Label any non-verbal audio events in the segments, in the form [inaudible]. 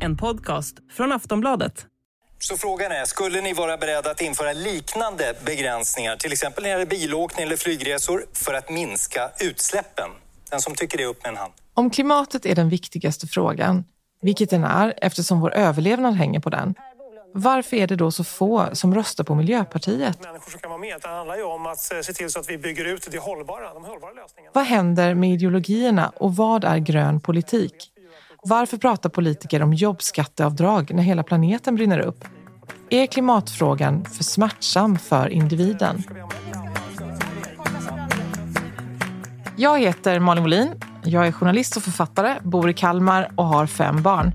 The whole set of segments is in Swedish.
En podcast från Aftonbladet. Så frågan är, skulle ni vara beredda att införa liknande begränsningar, till exempel när det gäller bilåkning eller flygresor, för att minska utsläppen? Den som tycker det upp med en hand. Om klimatet är den viktigaste frågan, vilket den är eftersom vår överlevnad hänger på den, varför är det då så få som röstar på Miljöpartiet? människor som kan vara med. Det handlar ju om att se till så att vi bygger ut det hållbara, de hållbara lösningarna. Vad händer med ideologierna och vad är grön politik? Varför pratar politiker om jobbskatteavdrag när hela planeten brinner upp? Är klimatfrågan för smärtsam för individen? Jag heter Malin Molin. Jag är journalist och författare, bor i Kalmar och har fem barn.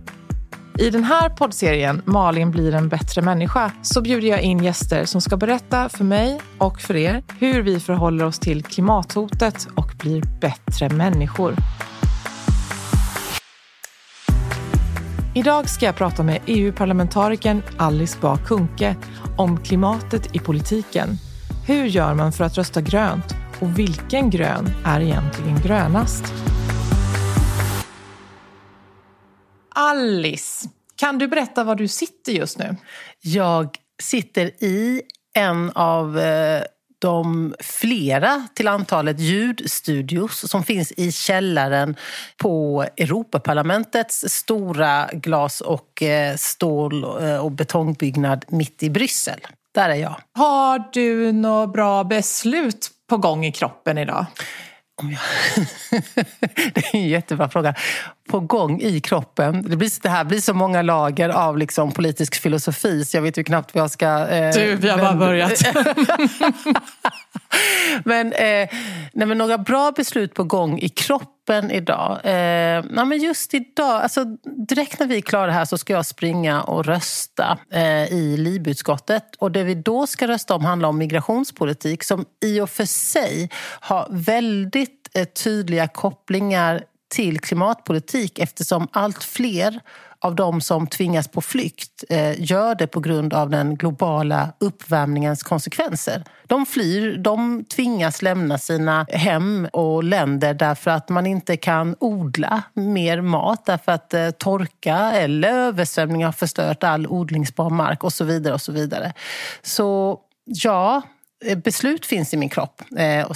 I den här poddserien Malin blir en bättre människa så bjuder jag in gäster som ska berätta för mig och för er hur vi förhåller oss till klimathotet och blir bättre människor. Idag ska jag prata med EU-parlamentarikern Alice Bah Kuhnke om klimatet i politiken. Hur gör man för att rösta grönt? Och vilken grön är egentligen grönast? Alice, kan du berätta var du sitter just nu? Jag sitter i en av eh, de flera till antalet ljudstudios som finns i källaren på Europaparlamentets stora glas och eh, stål eh, och betongbyggnad mitt i Bryssel. Där är jag. Har du några bra beslut på gång i kroppen idag? Om jag... [laughs] det är en jättebra fråga. På gång i kroppen. Det, blir, det här blir så många lager av liksom politisk filosofi så jag vet ju knappt vad jag ska... Eh, du, vi har bara börjat. [laughs] men, eh, nej, men några bra beslut på gång i kroppen idag. Eh, nej, men just idag, alltså, direkt när vi är klara här så ska jag springa och rösta eh, i LIB-utskottet. Och det vi då ska rösta om handlar om migrationspolitik som i och för sig har väldigt eh, tydliga kopplingar till klimatpolitik eftersom allt fler av de som tvingas på flykt eh, gör det på grund av den globala uppvärmningens konsekvenser. De flyr, de tvingas lämna sina hem och länder därför att man inte kan odla mer mat därför att eh, torka eller översvämning har förstört all odlingsbar mark och så vidare. och Så vidare. Så ja, beslut finns i min kropp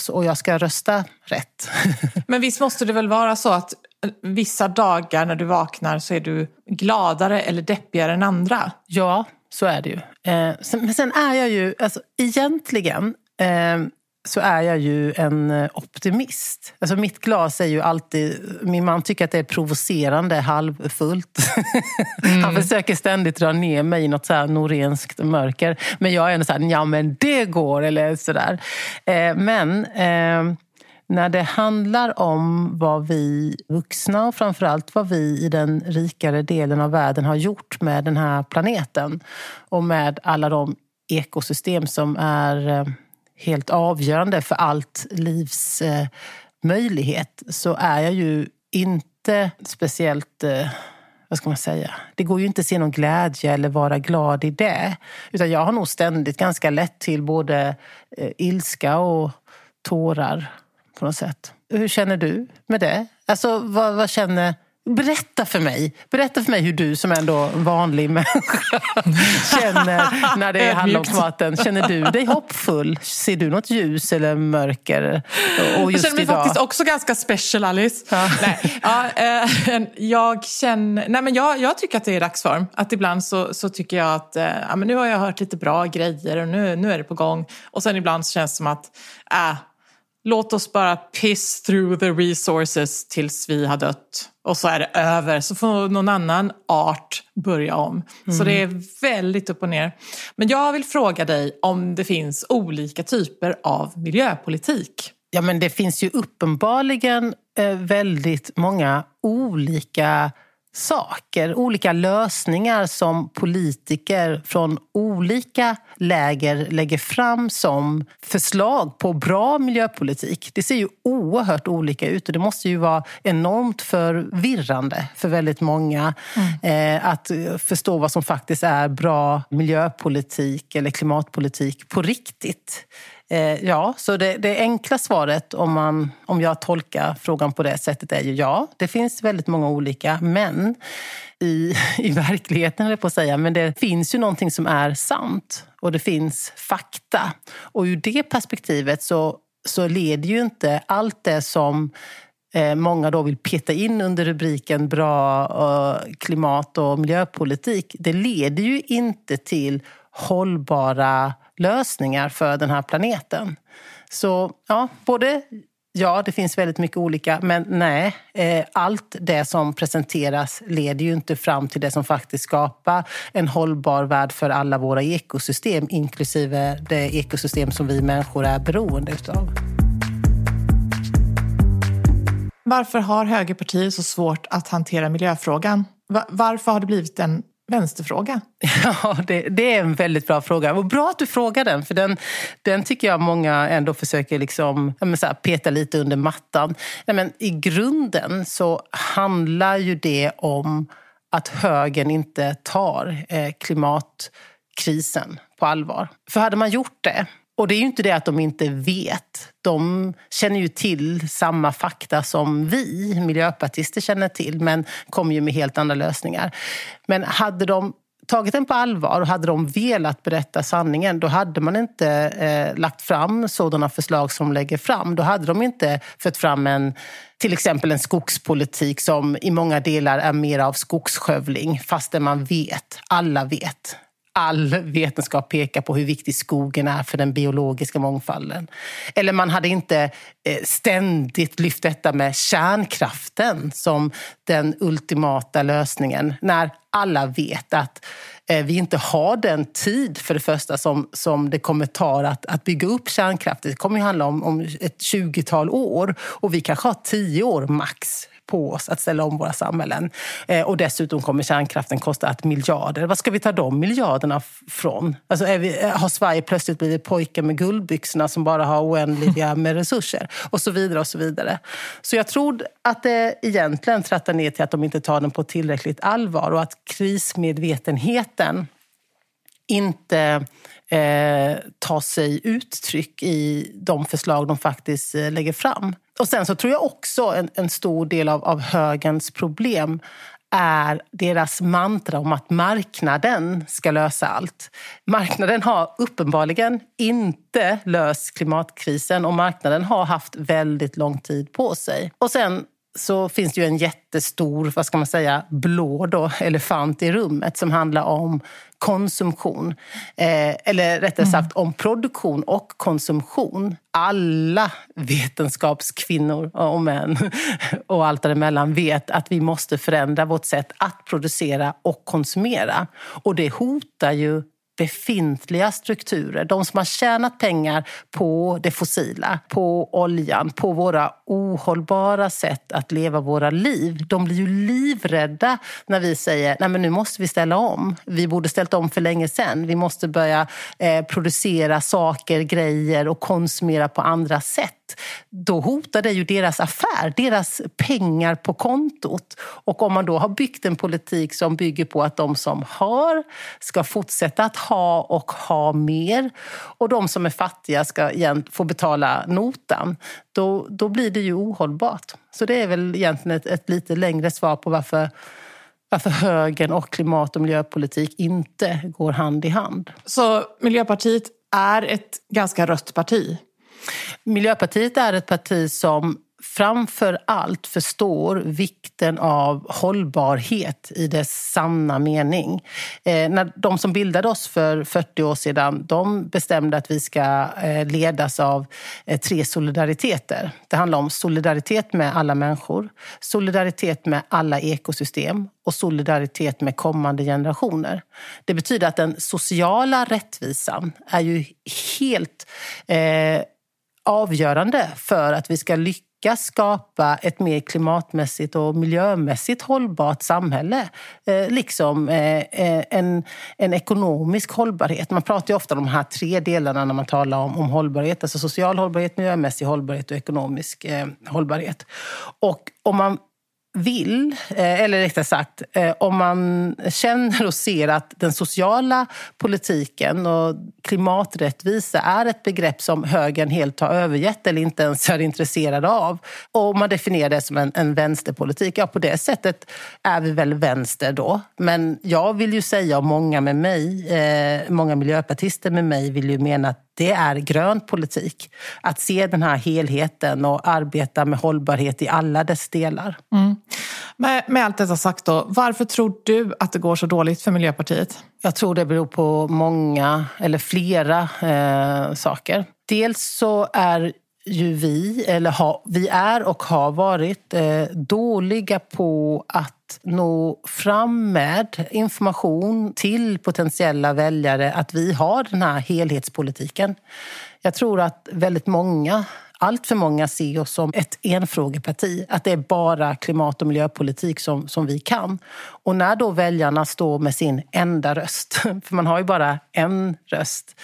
och jag ska rösta rätt. [laughs] Men visst måste det väl vara så att vissa dagar när du vaknar så är du gladare eller deppigare än andra. Ja, så är det ju. Eh, men sen är jag ju, alltså egentligen eh, så är jag ju en eh, optimist. Alltså mitt glas är ju alltid... Min man tycker att det är provocerande halvfullt. [laughs] Mm. Han försöker ständigt dra ner mig i något så här norenskt mörker. Men jag är ändå så här, ja men det går, eller sådär. Eh, men eh, när det handlar om vad vi vuxna och framförallt vad vi i den rikare delen av världen har gjort med den här planeten och med alla de ekosystem som är eh, helt avgörande för allt livs eh, möjlighet så är jag ju inte speciellt eh, vad ska man säga? Det går ju inte att se någon glädje eller vara glad i det. Utan jag har nog ständigt ganska lätt till både eh, ilska och tårar på något sätt. Hur känner du med det? Alltså, vad, vad känner... Berätta för mig Berätta för mig hur du som ändå vanlig [laughs] människa känner när det handlar om klimaten. Känner du dig hoppfull? Ser du något ljus eller mörker? Och just jag känner mig idag? faktiskt också ganska special Alice. Ja. Nej, ja, eh, jag, känner, nej, men jag, jag tycker att det är dagsform. Att ibland så, så tycker jag att eh, ja, men nu har jag hört lite bra grejer och nu, nu är det på gång. Och sen ibland så känns det som att äh, låt oss bara piss through the resources tills vi har dött. Och så är det över, så får någon annan art börja om. Mm. Så det är väldigt upp och ner. Men jag vill fråga dig om det finns olika typer av miljöpolitik. Ja, men det finns ju uppenbarligen eh, väldigt många olika saker, olika lösningar som politiker från olika läger lägger fram som förslag på bra miljöpolitik. Det ser ju oerhört olika ut och det måste ju vara enormt förvirrande för väldigt många mm. eh, att förstå vad som faktiskt är bra miljöpolitik eller klimatpolitik på riktigt. Eh, ja, så det, det, enkla svaret om, man, om jag tolkar frågan på det sättet är ju ja, det finns väldigt många olika, men i, [laughs] i verkligheten, på att säga, men det finns ju någonting som är sant och det finns fakta. Och ur det perspektivet så, så leder ju inte allt det som eh, många då vill peta in under rubriken bra eh, klimat och miljöpolitik, det leder ju inte till hållbara lösningar för den här planeten. Så ja, både Ja, det finns väldigt mycket olika, men nej. Eh, allt det som presenteras leder ju inte fram till det som faktiskt skapar en hållbar värld för alla våra ekosystem, inklusive det ekosystem som vi människor är beroende utav. Varför har högerpartier så svårt att hantera miljöfrågan? Varför har det blivit en vänsterfråga? [laughs] Ja, det, det, är en väldigt bra fråga. Och bra att du frågar den, för den, den tycker jag många ändå försöker liksom, så här, peta lite under mattan. Nej, men I grunden så handlar ju det om att högern inte tar eh, klimatkrisen på allvar. För hade man gjort det och det är ju inte det att de inte vet. De känner ju till samma fakta som vi miljöpartister känner till men kommer ju med helt andra lösningar. Men hade de tagit den på allvar och hade de velat berätta sanningen då hade man inte eh, lagt fram sådana förslag som de lägger fram. Då hade de inte fört fram en, till exempel en skogspolitik som i många delar är mer av skogsskövling fastän man vet, alla vet all vetenskap pekar på hur viktig skogen är för den biologiska mångfalden. Eller man hade inte eh, ständigt lyft detta med kärnkraften som den ultimata lösningen när alla vet att eh, vi inte har den tid, för det första, som, som det kommer ta att, att bygga upp kärnkraften. Det kommer ju handla om, om ett 20-tal år och vi kanske har tio år max på oss att ställa om våra samhällen. Eh, och dessutom kommer kärnkraften kosta ett miljarder. Var ska vi ta de miljarderna från? Alltså vi, eh, har Sverige plötsligt blivit pojkar med guldbyxorna som bara har oändliga [laughs] med resurser? Och så vidare och så vidare. Så jag tror att det egentligen trattar ner till att de inte tar den på tillräckligt allvar och att krismedvetenheten inte eh, tar sig uttryck i de förslag de faktiskt eh, lägger fram. Och sen så tror jag också en, en stor del av, av högens problem är deras mantra om att marknaden ska lösa allt. Marknaden har uppenbarligen inte löst klimatkrisen och marknaden har haft väldigt lång tid på sig. Och sen så finns det ju en jättestor, vad ska man säga, blå då, elefant i rummet som handlar om konsumtion. Eh, eller rättare sagt om produktion och konsumtion. Alla vetenskapskvinnor och män [laughs] och allt däremellan vet att vi måste förändra vårt sätt att producera och konsumera. Och det hotar ju befintliga strukturer. De som har tjänat pengar på det fossila, på oljan, på våra ohållbara sätt att leva våra liv. De blir ju livrädda när vi säger Nej, men nu måste vi ställa om. Vi borde ställt om för länge sedan. Vi måste börja eh, producera saker, grejer och konsumera på andra sätt då hotar det ju deras affär, deras pengar på kontot. Och om man då har byggt en politik som bygger på att de som har ska fortsätta att ha och ha mer och de som är fattiga ska igen få betala notan, då, då blir det ju ohållbart. Så det är väl egentligen ett, ett lite längre svar på varför varför högern och klimat och miljöpolitik inte går hand i hand. Så Miljöpartiet är ett ganska rött parti? Miljöpartiet är ett parti som framför allt förstår vikten av hållbarhet i dess sanna mening. Eh, när de som bildade oss för 40 år sedan de bestämde att vi ska eh, ledas av eh, tre solidariteter. Det handlar om solidaritet med alla människor, solidaritet med alla ekosystem och solidaritet med kommande generationer. Det betyder att den sociala rättvisan är ju helt eh, avgörande för att vi ska lyckas skapa ett mer klimatmässigt och miljömässigt hållbart samhälle. Eh, liksom eh, eh, en, en ekonomisk hållbarhet. Man pratar ju ofta om de här tre delarna när man talar om, om hållbarhet. Alltså social hållbarhet, miljömässig hållbarhet och ekonomisk eh, hållbarhet. Och om man vill, eh, eller rättare sagt, eh, om man känner och ser att den sociala politiken och klimaträttvisa är ett begrepp som högern helt har övergett eller inte ens är intresserad av. Och man definierar det som en, en vänsterpolitik. Ja, på det sättet är vi väl vänster då. Men jag vill ju säga, och många med mig, eh, många miljöpartister med mig vill ju mena att det är grön politik. Att se den här helheten och arbeta med hållbarhet i alla dess delar. Mm. Med, med allt detta sagt, då, varför tror du att det går så dåligt för Miljöpartiet? Jag tror det beror på många, eller flera eh, saker. Dels så är ju vi, eller ha, vi är och har varit eh, dåliga på att nå fram med information till potentiella väljare att vi har den här helhetspolitiken. Jag tror att väldigt många allt för många ser oss som ett enfrågeparti. Att det är bara klimat och miljöpolitik som, som vi kan. Och när då väljarna står med sin enda röst, [laughs] för man har ju bara en röst,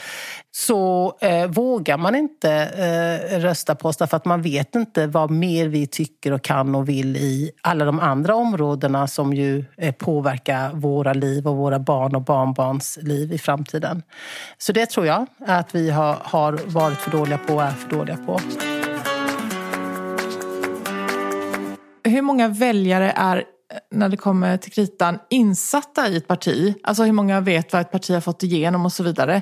så eh, vågar man inte eh, rösta på oss därför att man vet inte vad mer vi tycker och kan och vill i alla de andra områdena som ju eh, påverkar våra liv och våra barn och barnbarns liv i framtiden. Så det tror jag att vi har, har varit för dåliga på och är för dåliga på. Hur många väljare är när det kommer till kritan insatta i ett parti. Alltså hur många vet vad ett parti har fått igenom och så vidare.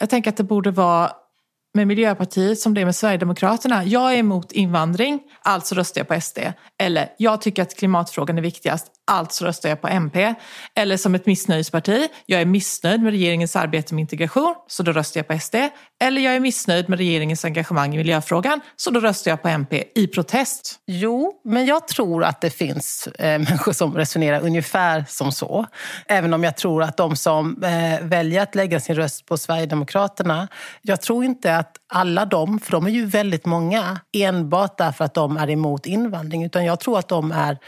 Jag tänker att det borde vara med Miljöpartiet som det är med Sverigedemokraterna. Jag är emot invandring, alltså röstar jag på SD. Eller jag tycker att klimatfrågan är viktigast, alltså röstar jag på MP. Eller som ett missnöjesparti, jag är missnöjd med regeringens arbete med integration, så då röstar jag på SD. Eller jag är missnöjd med regeringens engagemang i miljöfrågan, så då röstar jag på MP i protest. Jo, men jag tror att det finns eh, [laughs] människor som resonerar ungefär som så. Även om jag tror att de som eh, väljer att lägga sin röst på Sverigedemokraterna, jag tror inte att alla de, för de är ju väldigt många, enbart därför att de är emot invandring, utan jag tror att de är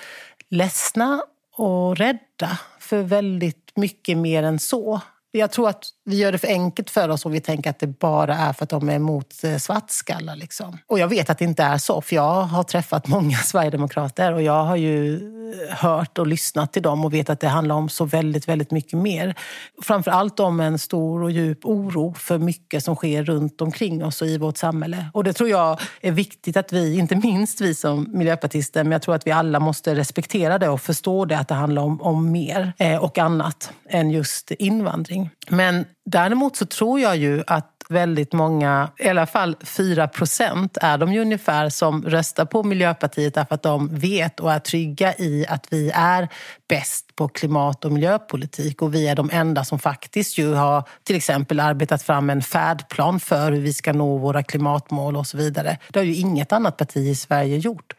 ledsna och rädda för väldigt mycket mer än så. Jag tror att vi gör det för enkelt för oss om vi tänker att det bara är för att de är emot eh, svartskallar. Liksom. Och jag vet att det inte är så, för jag har träffat många [laughs] sverigedemokrater och jag har ju eh, hört och lyssnat till dem och vet att det handlar om så väldigt, väldigt mycket mer. Framför allt om en stor och djup oro för mycket som sker runt omkring oss och i vårt samhälle. Och det tror jag är viktigt att vi, inte minst vi som miljöpartister, men jag tror att vi alla måste respektera det och förstå det, att det handlar om, om mer eh, och annat än just invandring. Men Däremot så tror jag ju att väldigt många, i alla fall 4 procent är de ju ungefär som röstar på Miljöpartiet därför att de vet och är trygga i att vi är bäst på klimat och miljöpolitik och vi är de enda som faktiskt ju har till exempel arbetat fram en färdplan för hur vi ska nå våra klimatmål och så vidare. Det har ju inget annat parti i Sverige gjort.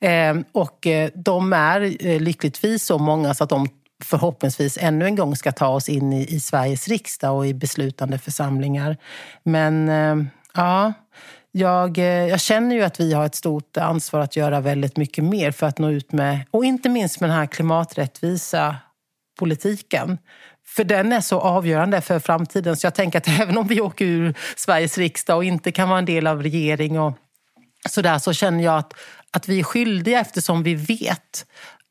Ehm, och eh, de är eh, lyckligtvis så många så att de förhoppningsvis ännu en gång ska ta oss in i, i Sveriges riksdag och i beslutande församlingar. Men eh, ja, jag, eh, jag, känner ju att vi har ett stort ansvar att göra väldigt mycket mer för att nå ut med, och inte minst med den här klimaträttvisa politiken. För den är så avgörande för framtiden. Så jag tänker att [laughs] även om vi åker ur Sveriges riksdag och inte kan vara en del av regering och sådär, så känner jag att, att vi är skyldiga eftersom vi vet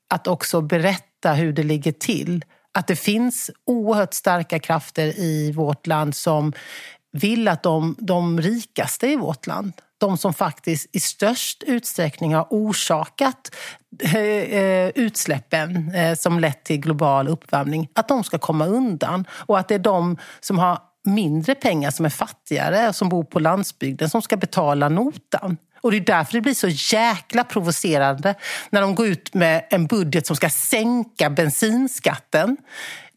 att också berätta berätta hur det ligger till. Att det finns oerhört starka krafter i vårt land som vill att de, de rikaste i vårt land de som faktiskt i störst utsträckning har orsakat eh, eh, utsläppen eh, som lett till global uppvärmning, att de ska komma undan. Och att det är de som har mindre pengar, som är fattigare och som bor på landsbygden som ska betala notan. Och det är därför det blir så jäkla provocerande när de går ut med en budget som ska sänka bensinskatten.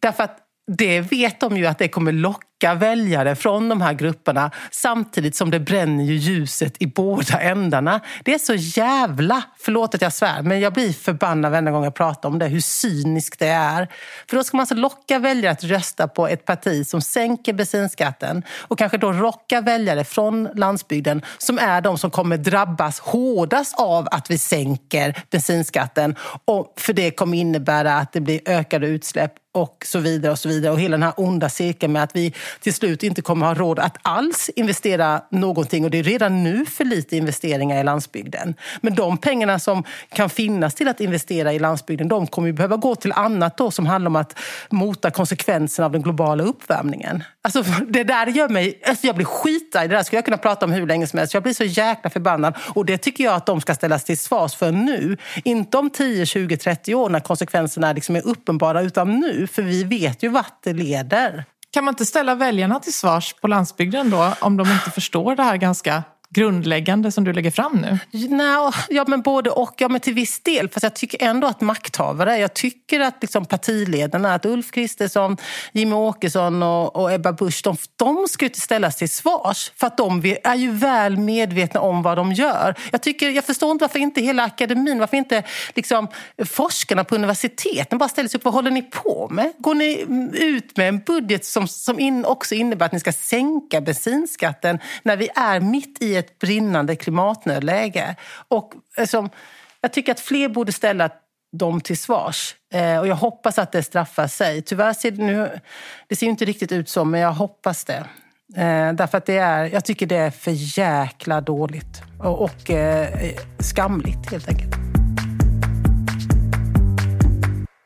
Därför att det vet de ju att det kommer locka väljare från de här grupperna samtidigt som det bränner ju ljuset i båda ändarna. Det är så jävla, förlåt att jag svär, men jag blir förbannad varenda gång jag pratar om det, hur cyniskt det är. För då ska man alltså locka väljare att rösta på ett parti som sänker bensinskatten och kanske då rocka väljare från landsbygden som är de som kommer drabbas hårdast av att vi sänker bensinskatten. Och för det kommer innebära att det blir ökade utsläpp och så vidare och så vidare. Och hela den här onda cirkeln med att vi till slut inte kommer ha råd att alls investera någonting. Och det är redan nu för lite investeringar i landsbygden. Men de pengarna som kan finnas till att investera i landsbygden, de kommer ju behöva gå till annat då som handlar om att mota konsekvenserna av den globala uppvärmningen. Alltså [laughs] det där gör mig... Alltså jag blir skitarg. Det där skulle jag kunna prata om hur länge som helst. Jag blir så jäkla förbannad. Och det tycker jag att de ska ställas till svars för nu. Inte om 10, 20, 30 år när konsekvenserna liksom är uppenbara, utan nu. För vi vet ju vart det leder. Kan man inte ställa väljarna till svars på landsbygden då om de inte förstår det här ganska grundläggande som du lägger fram nu? No, ja, men både och. Ja, men till viss del. Fast jag tycker ändå att makthavare, jag tycker att liksom partiledarna, att Ulf Kristersson, Jimmy Åkesson och, och Ebba Busch, de, de ska inte ställas till svars. För att de är ju väl medvetna om vad de gör. Jag, tycker, jag förstår inte varför inte hela akademin, varför inte liksom, forskarna på universiteten bara ställer sig upp. Vad håller ni på med? Går ni ut med en budget som, som in, också innebär att ni ska sänka bensinskatten när vi är mitt i ett brinnande klimatnödläge. Och alltså, jag tycker att fler borde ställa dem till svars. Eh, och jag hoppas att det straffar sig. Tyvärr ser det nu... Det ser inte riktigt ut så, men jag hoppas det. Eh, därför att det är, jag tycker det är för jäkla dåligt. Och, och eh, skamligt, helt enkelt.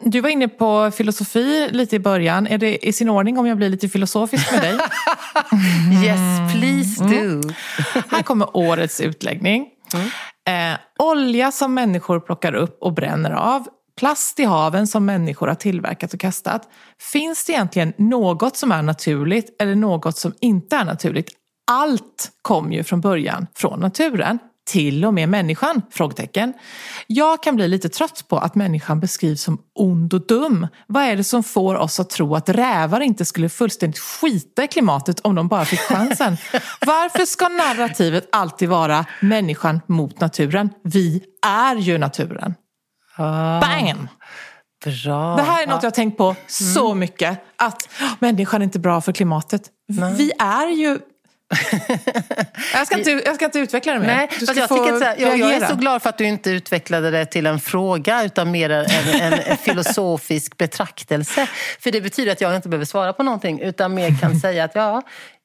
Du var inne på filosofi lite i början. Är det i sin ordning om jag blir lite filosofisk med dig? [laughs] yes, please do. Mm. Här kommer årets utläggning. Mm. Eh, olja som människor plockar upp och bränner av. Plast i haven som människor har tillverkat och kastat. Finns det egentligen något som är naturligt eller något som inte är naturligt? Allt kom ju från början från naturen till och med människan? Frågetecken. Jag kan bli lite trött på att människan beskrivs som ond och dum. Vad är det som får oss att tro att rävar inte skulle fullständigt skita i klimatet om de bara fick chansen? Varför ska narrativet alltid vara människan mot naturen? Vi är ju naturen. Ah. Bam! Bra. Det här är något jag har tänkt på så Mm. mycket. Att människan är inte bra för klimatet. Vi är ju... [laughs] jag, ska inte, jag ska inte utveckla det mer. Nej, du ska jag, få att, jag, jag är så glad för att du inte utvecklade det till en fråga utan mer en, en [laughs] filosofisk betraktelse. För det betyder att jag inte behöver svara på någonting utan mer kan säga att ja,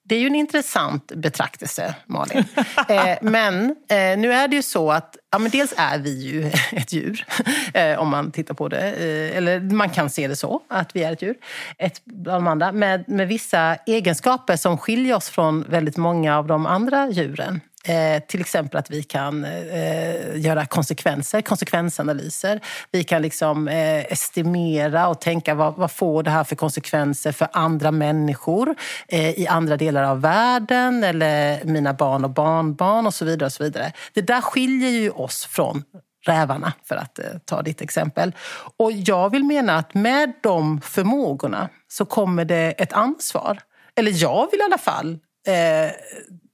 det är ju en intressant betraktelse, Malin. [laughs] Eh, men eh, nu är det ju så att ja, men dels är vi ju [laughs] ett djur, eh, om man tittar på det. Eh, eller man kan se det så, att vi är ett djur. Ett bland de andra, med, med vissa egenskaper som skiljer oss från väldigt många av de andra djuren. Eh, till exempel att vi kan eh, göra konsekvenser, konsekvensanalyser. Vi kan liksom eh, estimera och tänka vad, vad får det här för konsekvenser för andra människor eh, i andra delar av världen eller mina barn och barnbarn och så vidare. Och så vidare. Det där skiljer ju oss från rävarna, för att eh, ta ditt exempel. Och jag vill mena att med de förmågorna så kommer det ett ansvar. Eller jag vill i alla fall eh,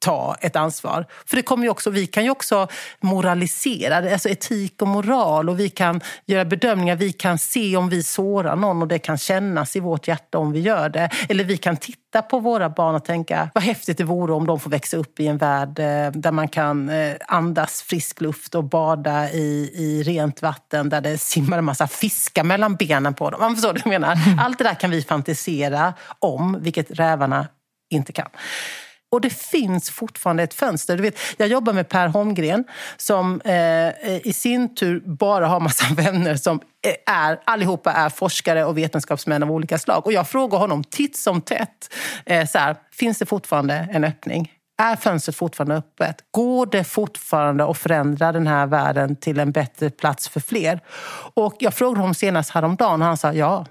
ta ett ansvar. För det kommer ju också, vi kan ju också moralisera, alltså etik och moral och vi kan göra bedömningar, vi kan se om vi sårar någon och det kan kännas i vårt hjärta om vi gör det. Eller vi kan titta på våra barn och tänka vad häftigt det vore om de får växa upp i en värld eh, där man kan eh, andas frisk luft och bada i, i rent vatten där det simmar en massa fiskar mellan benen på dem. Man förstår vad jag menar? Allt det där kan vi fantisera om, vilket rävarna inte kan. Och det finns fortfarande ett fönster. Du vet, jag jobbar med Per Holmgren som eh, i sin tur bara har massa [laughs] vänner som är, allihopa är forskare och vetenskapsmän av olika slag. Och jag frågar honom titt som tätt, eh, så här, finns det fortfarande en öppning? Är fönstret fortfarande öppet? Går det fortfarande att förändra den här världen till en bättre plats för fler? Och jag frågade honom senast häromdagen och han sa ja,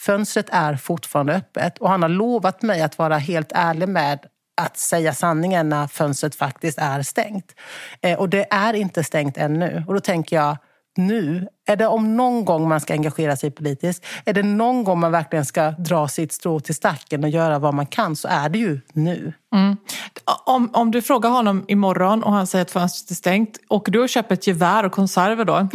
fönstret är fortfarande öppet. Och han har lovat mig att vara helt ärlig med att säga sanningen när fönstret faktiskt är stängt. Eh, och det är inte stängt ännu. Och då tänker jag, nu? Är det om någon gång man ska engagera sig politiskt? Är det någon gång man verkligen ska dra sitt strå till stacken och göra vad man kan så är det ju nu. Mm. Om, om du frågar honom imorgon och han säger att fönstret är stängt, åker du och köper ett gevär och konserver då? [laughs]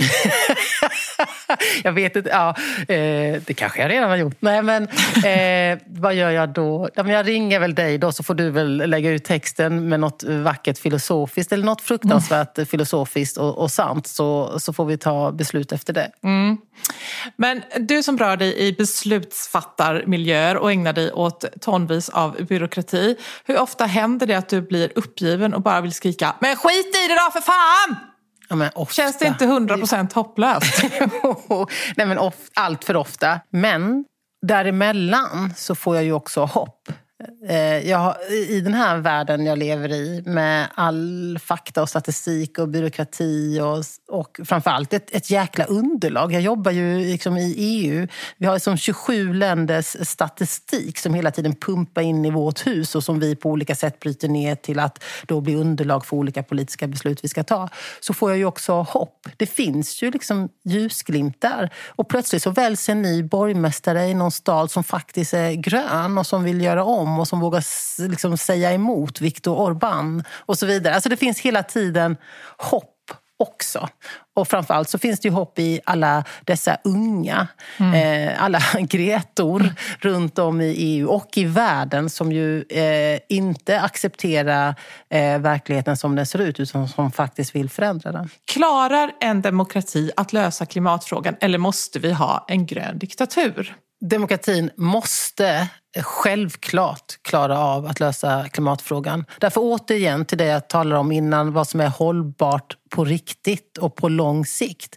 [laughs] jag vet inte. Ja, eh, det kanske jag redan har gjort. Nej, men eh, vad gör jag då? Ja, men jag ringer väl dig då så får du väl lägga ut texten med något vackert filosofiskt eller något fruktansvärt mm. filosofiskt och, och sant så, så får vi ta beslut efter det. Mm. Men du som rör dig i beslutsfattarmiljöer och ägnar dig åt tonvis av byråkrati. Hur ofta händer det att du blir uppgiven och bara vill skrika “Men skit i det då för fan!” Ja, Känns det inte hundra procent hopplöst? [laughs] Nej, men of, allt för ofta. Men däremellan så får jag ju också hopp. Eh, jag, I den här världen jag lever i med all fakta och statistik och byråkrati och, och framförallt ett, ett jäkla underlag. Jag jobbar ju liksom i EU. Vi har liksom 27 länders statistik som hela tiden pumpar in i vårt hus och som vi på olika sätt bryter ner till att då bli underlag för olika politiska beslut vi ska ta. Så får jag ju också hopp. Det finns ju liksom ljusglimtar. Och plötsligt så väljs en ny borgmästare i någon stad som faktiskt är grön och som vill göra om och som vågar liksom säga emot Viktor Orbán och så vidare. Alltså det finns hela tiden hopp också. Och framförallt så finns det ju hopp i alla dessa unga, mm. eh, alla [laughs] Gretor mm. runt om i EU och i världen som ju eh, inte accepterar eh, verkligheten som den ser ut utan som faktiskt vill förändra den. Klarar en demokrati att lösa klimatfrågan eller måste vi ha en grön diktatur? Demokratin måste självklart klara av att lösa klimatfrågan. Därför återigen till det jag talade om innan, vad som är hållbart på riktigt och på lång sikt.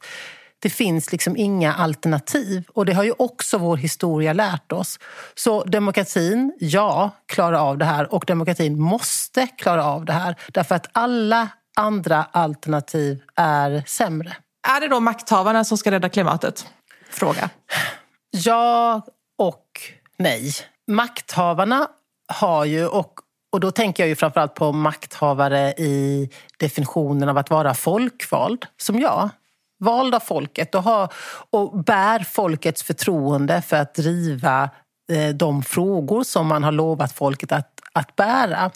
Det finns liksom inga alternativ och det har ju också vår historia lärt oss. Så demokratin, ja, klarar av det här och demokratin måste klara av det här därför att alla andra alternativ är sämre. Är det då makthavarna som ska rädda klimatet? Fråga. Ja och nej makthavarna har ju, och, och då tänker jag ju framförallt på makthavare i definitionen av att vara folkvald, som jag. Vald av folket och, ha, och bär folkets förtroende för att driva eh, de frågor som man har lovat folket att att bära.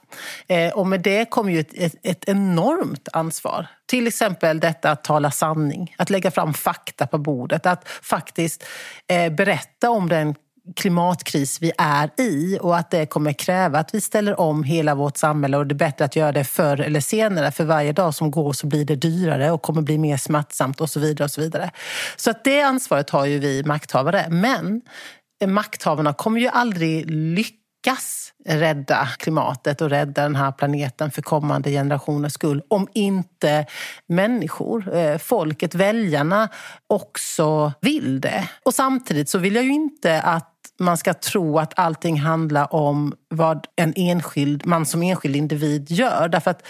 Eh, och med det kommer ju ett, ett, ett, enormt ansvar. Till exempel detta att tala sanning, att lägga fram fakta på bordet, att faktiskt eh, berätta om den klimatkris vi är i och att det kommer kräva att vi ställer om hela vårt samhälle och det är bättre att göra det förr eller senare. För varje dag som går så blir det dyrare och kommer bli mer smärtsamt och så vidare. och Så vidare. Så att det ansvaret har ju vi makthavare. Men eh, makthavarna kommer ju aldrig lyckas rädda klimatet och rädda den här planeten för kommande generationers skull om inte människor, eh, folket, väljarna också vill det. Och samtidigt så vill jag ju inte att man ska tro att allting handlar om vad en enskild, man som enskild individ gör. Därför att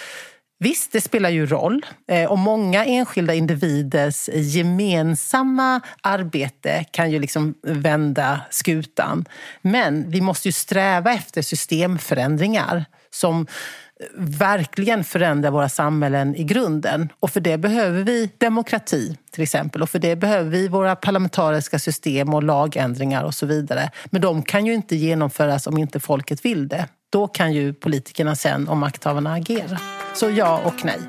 Visst, det spelar ju roll. Eh, och många enskilda individers gemensamma arbete kan ju liksom vända skutan. Men vi måste ju sträva efter systemförändringar som verkligen förändra våra samhällen i grunden. Och för det behöver vi demokrati till exempel. Och för det behöver vi våra parlamentariska system och lagändringar och så vidare. Men de kan ju inte genomföras om inte folket vill det. Då kan ju politikerna sen och makthavarna agera. Så ja och nej.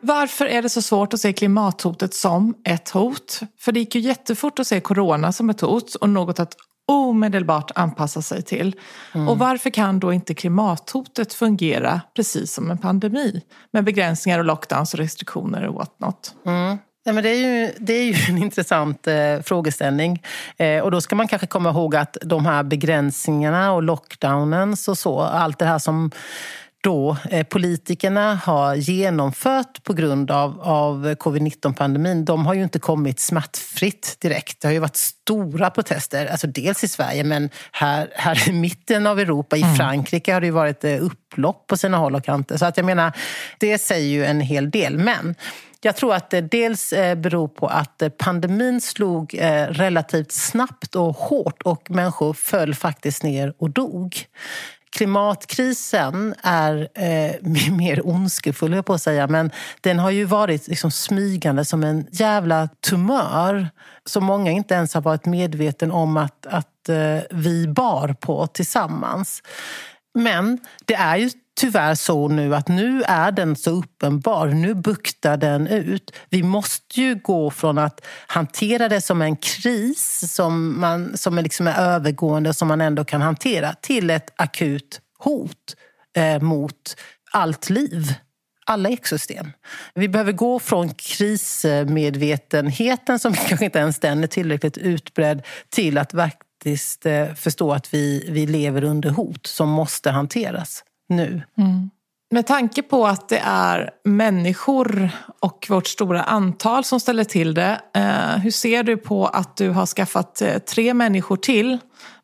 Varför är det så svårt att se klimathotet som ett hot? För det gick ju jättefort att se corona som ett hot och något att omedelbart anpassa sig till. Mm. Och varför kan då inte klimathotet fungera precis som en pandemi? Med begränsningar och lockdowns och restriktioner och whatnot. Mm. Ja, men det, är ju, det är ju [laughs] en intressant eh, frågeställning. Eh, och då ska man kanske komma ihåg att de här begränsningarna och lockdownen och så, allt det här som då eh, politikerna har genomfört på grund av, av covid-19-pandemin, de har ju inte kommit smärtfritt direkt. Det har ju varit stora protester, alltså dels i Sverige men här, här i mitten av Europa, i mm. Frankrike har det ju varit eh, upplopp på sina håll och kanter. Så att jag menar, det säger ju en hel del. Men Jag tror att det dels eh, beror på att pandemin slog relativt snabbt och hårt och människor föll faktiskt ner och dog. Klimatkrisen är eh, [laughs] mer ondskefull, jag på att säga, men den har ju varit liksom smygande som en jävla tumör som många inte ens har varit medveten om att, att eh, vi bar på tillsammans. Men det är ju tyvärr så nu att nu är den så uppenbar. Nu buktar den ut. Vi måste ju gå från att hantera det som en kris som, man, som är, liksom är övergående och som man ändå kan hantera till ett akut hot eh, mot allt liv alla ekosystem. Vi behöver gå från krismedvetenheten, som [laughs] kanske inte ens den är tillräckligt utbredd, till att faktiskt eh, förstå att vi, vi lever under hot som måste hanteras nu. Mm. Med tanke på att det är människor och vårt stora antal som ställer till det. Eh, hur ser du på att du har skaffat eh, tre människor till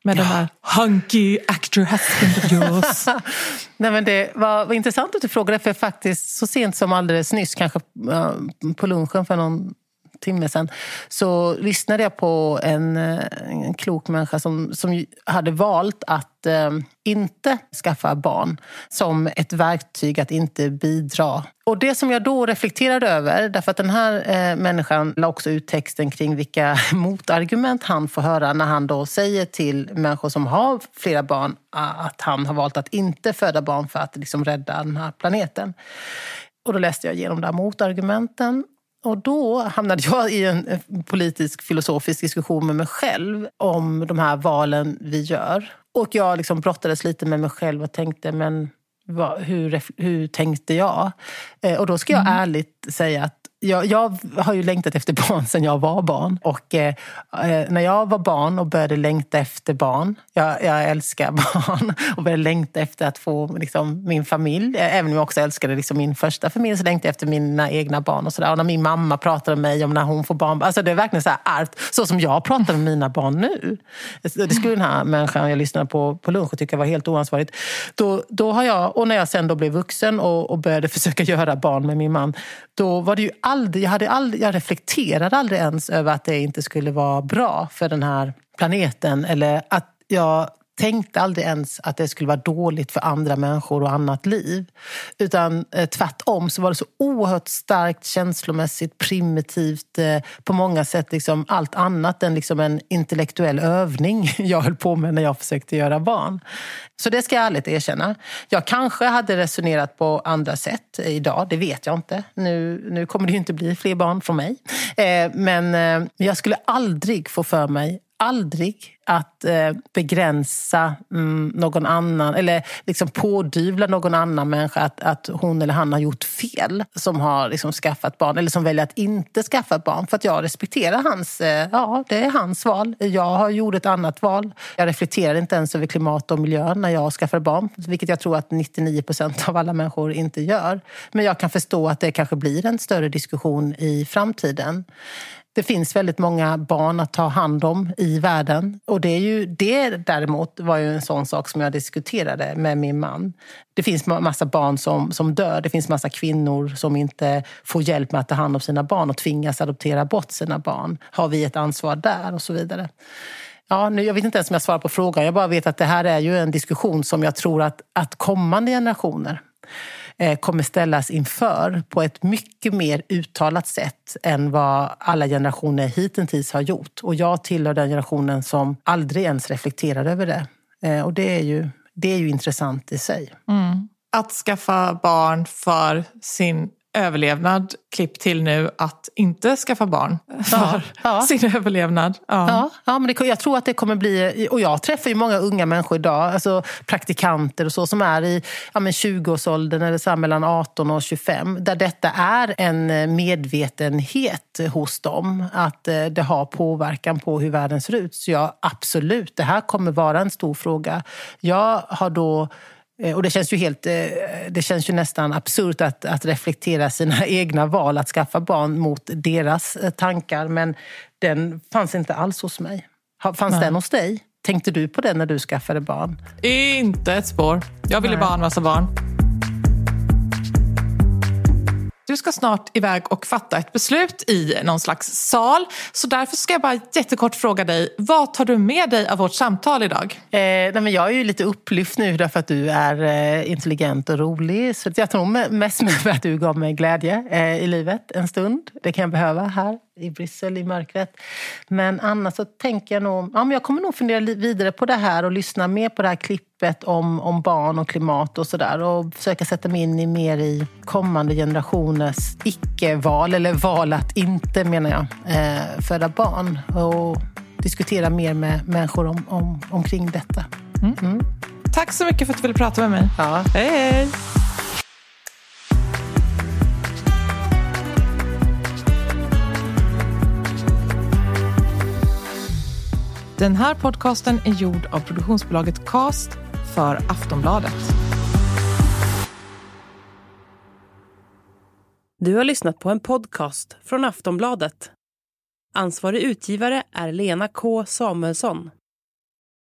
med ja. den här hunky actor husband of yours? Nej, men det var, intressant att du frågade för faktiskt så sent som alldeles nyss, kanske uh, på lunchen för någon timme sedan så lyssnade jag på en, eh, en klok människa som, som hade valt att eh, inte skaffa barn som ett verktyg att inte bidra. Och det som jag då reflekterade över, därför att den här eh, människan la också ut texten kring vilka [laughs] motargument han får höra när han då säger till människor som har flera barn att han har valt att inte föda barn för att liksom rädda den här planeten. Och då läste jag igenom de här motargumenten och då hamnade jag i en politisk filosofisk diskussion med mig själv om de här valen vi gör. Och jag liksom brottades lite med mig själv och tänkte, men vad, hur, hur tänkte jag? Eh, och då ska jag mm. ärligt säga att jag, jag, har ju längtat efter barn sedan jag var barn. Och eh, eh när jag var barn och började längta efter barn, jag, jag älskar [laughs] barn och började längta efter att få liksom, min familj. Eh, även om jag också älskade liksom, min första familj så längtade jag efter mina egna barn. Och, så där. och när min mamma pratade med mig om när hon får barn. Alltså, det är verkligen så här art, så som jag pratar med mina barn nu. Det skulle den här människan jag lyssnade på på lunch tycka var helt oansvarigt. Då, då har jag, och när jag sen då blev vuxen och, och började försöka göra barn med min man, då var det ju aldrig, jag, hade aldrig, jag reflekterade aldrig ens över att det inte skulle vara bra för den här planeten. Eller att jag tänkte aldrig ens att det skulle vara dåligt för andra människor och annat liv. Utan eh, tvärtom så var det så oerhört starkt känslomässigt, primitivt, eh, på många sätt liksom allt annat än liksom en intellektuell övning [laughs] jag höll på med när jag försökte göra barn. Så det ska jag ärligt erkänna. Jag kanske hade resonerat på andra sätt idag, det vet jag inte. Nu, nu kommer det ju inte bli fler barn från mig. Eh, men eh, jag skulle aldrig få för mig aldrig att eh, begränsa mm, någon annan eller liksom pådyvla någon annan människa att, att hon eller han har gjort fel som har liksom skaffat barn eller som väljer att inte skaffa barn. För att jag respekterar hans, eh, ja det är hans val. Jag har gjort ett annat val. Jag reflekterar inte ens över klimat och miljö när jag skaffar barn, vilket jag tror att 99 procent av alla människor inte gör. Men jag kan förstå att det kanske blir en större diskussion i framtiden. Det finns väldigt många barn att ta hand om i världen. Och det, är ju, det däremot var ju en sån sak som jag diskuterade med min man. Det finns massa barn som, som dör. Det finns massa kvinnor som inte får hjälp med att ta hand om sina barn och tvingas adoptera bort sina barn. Har vi ett ansvar där? Och så vidare. Ja, nu, jag vet inte ens om jag svarar på frågan. Jag bara vet att det här är ju en diskussion som jag tror att, att kommande generationer Eh, kommer ställas inför på ett mycket mer uttalat sätt än vad alla generationer hittills har gjort. Och jag tillhör den generationen som aldrig ens reflekterar över det. Eh, och det är ju, det är ju intressant i sig. Mm. Att skaffa barn för sin överlevnad klipp till nu att inte skaffa barn för ja, ja. [laughs] sin överlevnad. Ja, ja, ja men det, jag tror att det kommer bli... Och jag träffar ju många unga människor idag, alltså praktikanter och så, som är i ja, 20-årsåldern eller så mellan 18 och 25, där detta är en medvetenhet hos dem, att eh, det har påverkan på hur världen ser ut. Så ja, absolut, det här kommer vara en stor fråga. Jag har då Eh, och det känns ju, helt, eh, det känns ju nästan absurt att, att reflektera sina [laughs] egna val att skaffa barn mot deras eh, tankar. Men den fanns inte alls hos mig. Fanns Nej. den hos dig? Tänkte du på det när du skaffade barn? Inte ett spår. Jag ville Nej. bara ha en massa barn. Du ska snart iväg och fatta ett beslut i någon slags sal. Så därför ska jag bara jättekort fråga dig, vad tar du med dig av vårt samtal idag? Eh, nej, men jag är ju lite upplyft nu därför att du är eh, intelligent och rolig. Så jag tror mest med att du gav mig glädje eh, i livet en stund. Det kan jag behöva här i Bryssel i mörkret. Men annars så tänker jag nog... Ja, men jag kommer nog fundera vidare på det här och lyssna mer på det här klippet om, om barn och klimat och sådär. Och försöka sätta mig in i mer i kommande generationers icke-val, eller val att inte, menar jag, eh, föda barn. Och diskutera mer med människor om, om, omkring detta. Mm. Mm. Tack så mycket för att du ville prata med mig. Ja. Hej, hej! Den här podcasten är gjord av produktionsbolaget Cast för Aftonbladet. Du har lyssnat på en podcast från Aftonbladet. Ansvarig utgivare är Lena K Samuelsson.